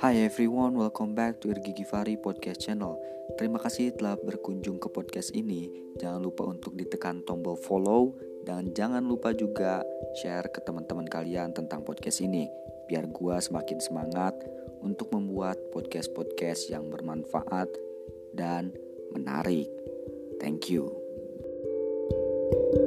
Hi everyone, welcome back to Irgi Givari Podcast Channel. Terima kasih telah berkunjung ke podcast ini. Jangan lupa untuk ditekan tombol follow dan jangan lupa juga share ke teman-teman kalian tentang podcast ini biar gua semakin semangat untuk membuat podcast-podcast yang bermanfaat dan menarik. Thank you. thank you